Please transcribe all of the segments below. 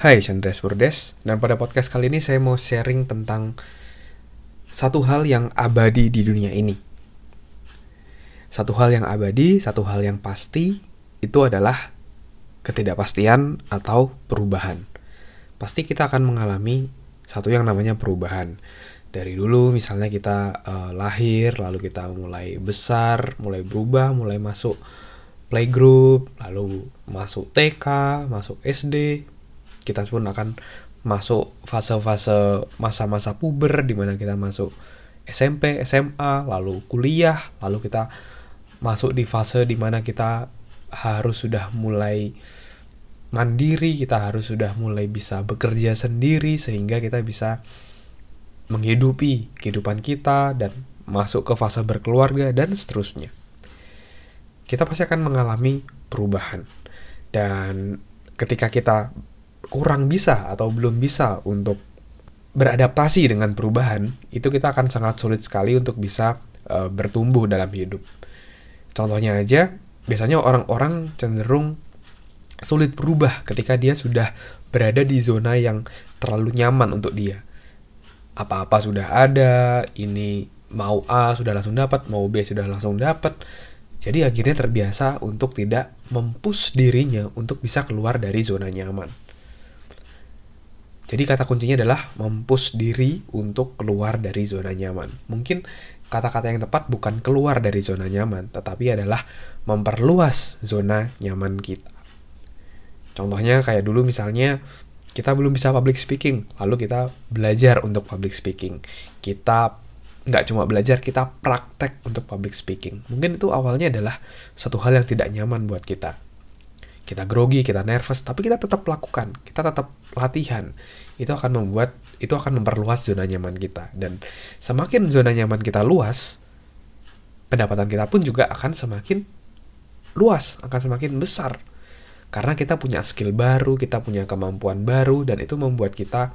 Hai, Chandres Burdes. Dan pada podcast kali ini saya mau sharing tentang satu hal yang abadi di dunia ini. Satu hal yang abadi, satu hal yang pasti, itu adalah ketidakpastian atau perubahan. Pasti kita akan mengalami satu yang namanya perubahan. Dari dulu misalnya kita uh, lahir, lalu kita mulai besar, mulai berubah, mulai masuk playgroup, lalu masuk TK, masuk SD, kita pun akan masuk fase-fase masa-masa puber di mana kita masuk SMP, SMA, lalu kuliah, lalu kita masuk di fase di mana kita harus sudah mulai mandiri, kita harus sudah mulai bisa bekerja sendiri sehingga kita bisa menghidupi kehidupan kita dan masuk ke fase berkeluarga dan seterusnya kita pasti akan mengalami perubahan. Dan ketika kita kurang bisa atau belum bisa untuk beradaptasi dengan perubahan, itu kita akan sangat sulit sekali untuk bisa uh, bertumbuh dalam hidup. Contohnya aja, biasanya orang-orang cenderung sulit berubah ketika dia sudah berada di zona yang terlalu nyaman untuk dia. Apa-apa sudah ada, ini mau A sudah langsung dapat, mau B sudah langsung dapat, jadi akhirnya terbiasa untuk tidak mempus dirinya untuk bisa keluar dari zona nyaman. Jadi kata kuncinya adalah mempus diri untuk keluar dari zona nyaman. Mungkin kata-kata yang tepat bukan keluar dari zona nyaman, tetapi adalah memperluas zona nyaman kita. Contohnya kayak dulu misalnya kita belum bisa public speaking, lalu kita belajar untuk public speaking. Kita nggak cuma belajar, kita praktek untuk public speaking. Mungkin itu awalnya adalah satu hal yang tidak nyaman buat kita. Kita grogi, kita nervous, tapi kita tetap lakukan, kita tetap latihan. Itu akan membuat, itu akan memperluas zona nyaman kita. Dan semakin zona nyaman kita luas, pendapatan kita pun juga akan semakin luas, akan semakin besar. Karena kita punya skill baru, kita punya kemampuan baru, dan itu membuat kita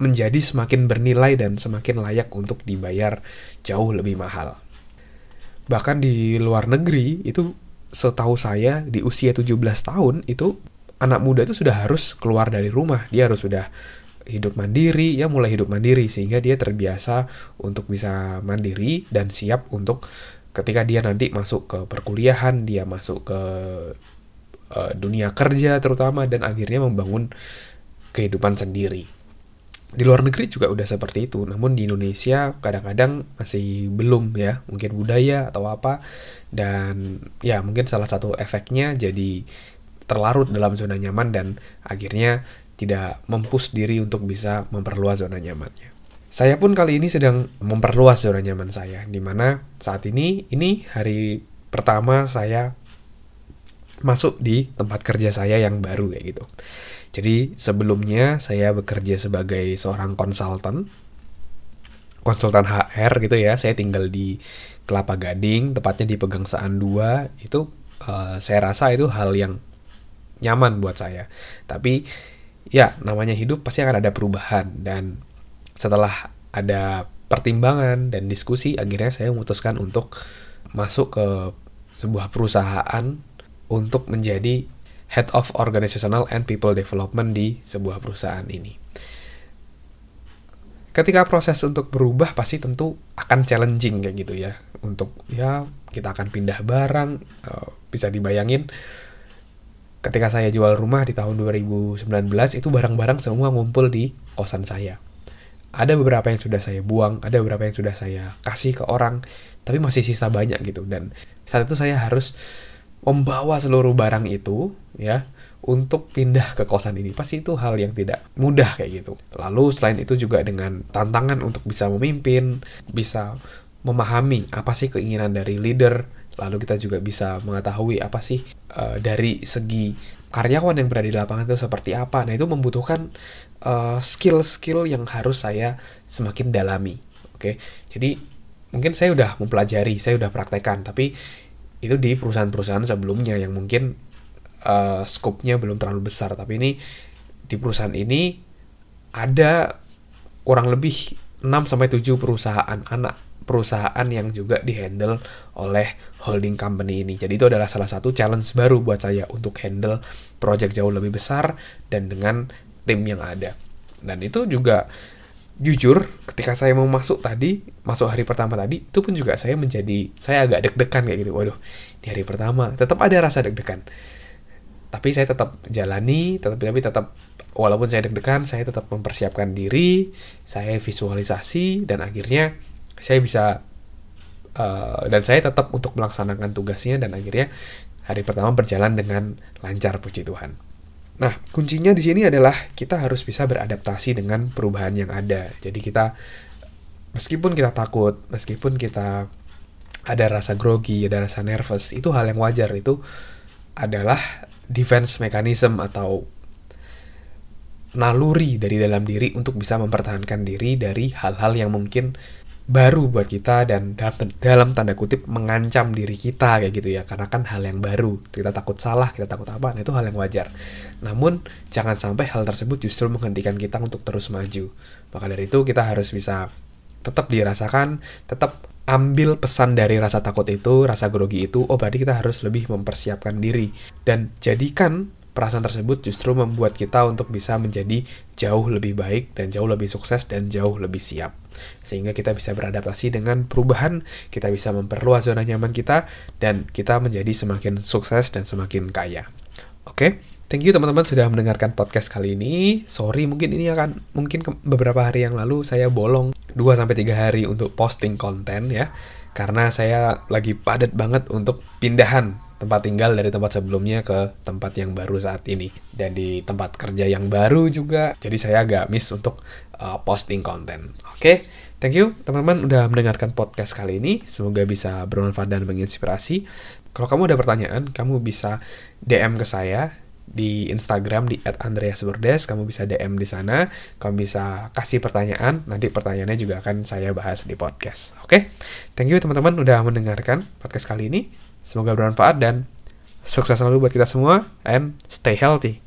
menjadi semakin bernilai dan semakin layak untuk dibayar jauh lebih mahal. Bahkan di luar negeri itu setahu saya di usia 17 tahun itu anak muda itu sudah harus keluar dari rumah. Dia harus sudah hidup mandiri, ya mulai hidup mandiri sehingga dia terbiasa untuk bisa mandiri dan siap untuk ketika dia nanti masuk ke perkuliahan, dia masuk ke uh, dunia kerja terutama dan akhirnya membangun kehidupan sendiri di luar negeri juga udah seperti itu namun di Indonesia kadang-kadang masih belum ya mungkin budaya atau apa dan ya mungkin salah satu efeknya jadi terlarut dalam zona nyaman dan akhirnya tidak mempus diri untuk bisa memperluas zona nyamannya. Saya pun kali ini sedang memperluas zona nyaman saya di mana saat ini ini hari pertama saya masuk di tempat kerja saya yang baru kayak gitu jadi sebelumnya saya bekerja sebagai seorang konsultan, konsultan HR gitu ya. Saya tinggal di Kelapa Gading, tepatnya di Pegangsaan 2. Itu uh, saya rasa itu hal yang nyaman buat saya. Tapi ya namanya hidup pasti akan ada perubahan dan setelah ada pertimbangan dan diskusi akhirnya saya memutuskan untuk masuk ke sebuah perusahaan untuk menjadi Head of Organizational and People Development di sebuah perusahaan ini. Ketika proses untuk berubah pasti tentu akan challenging kayak gitu ya. Untuk ya kita akan pindah barang, uh, bisa dibayangin ketika saya jual rumah di tahun 2019 itu barang-barang semua ngumpul di kosan saya. Ada beberapa yang sudah saya buang, ada beberapa yang sudah saya kasih ke orang, tapi masih sisa banyak gitu. Dan saat itu saya harus membawa seluruh barang itu ya untuk pindah ke kosan ini pasti itu hal yang tidak mudah kayak gitu. Lalu selain itu juga dengan tantangan untuk bisa memimpin, bisa memahami apa sih keinginan dari leader, lalu kita juga bisa mengetahui apa sih uh, dari segi karyawan yang berada di lapangan itu seperti apa. Nah, itu membutuhkan eh, skill-skill uh, yang harus saya semakin dalami. Oke. Jadi mungkin saya udah mempelajari, saya udah praktekkan, tapi itu di perusahaan-perusahaan sebelumnya yang mungkin uh, scope-nya belum terlalu besar tapi ini di perusahaan ini ada kurang lebih 6 sampai 7 perusahaan anak perusahaan yang juga dihandle oleh holding company ini. Jadi itu adalah salah satu challenge baru buat saya untuk handle project jauh lebih besar dan dengan tim yang ada. Dan itu juga jujur ketika saya mau masuk tadi masuk hari pertama tadi itu pun juga saya menjadi saya agak deg-degan kayak gitu. Waduh di hari pertama tetap ada rasa deg-degan. Tapi saya tetap jalani tetap tapi tetap walaupun saya deg-degan saya tetap mempersiapkan diri saya visualisasi dan akhirnya saya bisa uh, dan saya tetap untuk melaksanakan tugasnya dan akhirnya hari pertama berjalan dengan lancar puji Tuhan Nah, kuncinya di sini adalah kita harus bisa beradaptasi dengan perubahan yang ada. Jadi kita meskipun kita takut, meskipun kita ada rasa grogi, ada rasa nervous, itu hal yang wajar. Itu adalah defense mechanism atau naluri dari dalam diri untuk bisa mempertahankan diri dari hal-hal yang mungkin baru buat kita dan dalam, tanda kutip mengancam diri kita kayak gitu ya. Karena kan hal yang baru kita takut salah kita takut apa nah itu hal yang wajar. Namun jangan sampai hal tersebut justru menghentikan kita untuk terus maju. Maka dari itu kita harus bisa tetap dirasakan tetap ambil pesan dari rasa takut itu rasa grogi itu oh berarti kita harus lebih mempersiapkan diri. Dan jadikan perasaan tersebut justru membuat kita untuk bisa menjadi jauh lebih baik dan jauh lebih sukses dan jauh lebih siap. Sehingga kita bisa beradaptasi dengan perubahan, kita bisa memperluas zona nyaman kita, dan kita menjadi semakin sukses dan semakin kaya. Oke? Thank you teman-teman sudah mendengarkan podcast kali ini. Sorry mungkin ini akan mungkin beberapa hari yang lalu saya bolong 2 sampai 3 hari untuk posting konten ya. Karena saya lagi padat banget untuk pindahan tempat tinggal dari tempat sebelumnya ke tempat yang baru saat ini. Dan di tempat kerja yang baru juga. Jadi saya agak miss untuk uh, posting konten. Oke okay? thank you teman-teman udah mendengarkan podcast kali ini. Semoga bisa bermanfaat dan menginspirasi. Kalau kamu ada pertanyaan kamu bisa DM ke saya di Instagram di @andreasburdes kamu bisa DM di sana. Kamu bisa kasih pertanyaan. Nanti pertanyaannya juga akan saya bahas di podcast. Oke okay? thank you teman-teman udah mendengarkan podcast kali ini Semoga bermanfaat dan sukses selalu buat kita semua and stay healthy.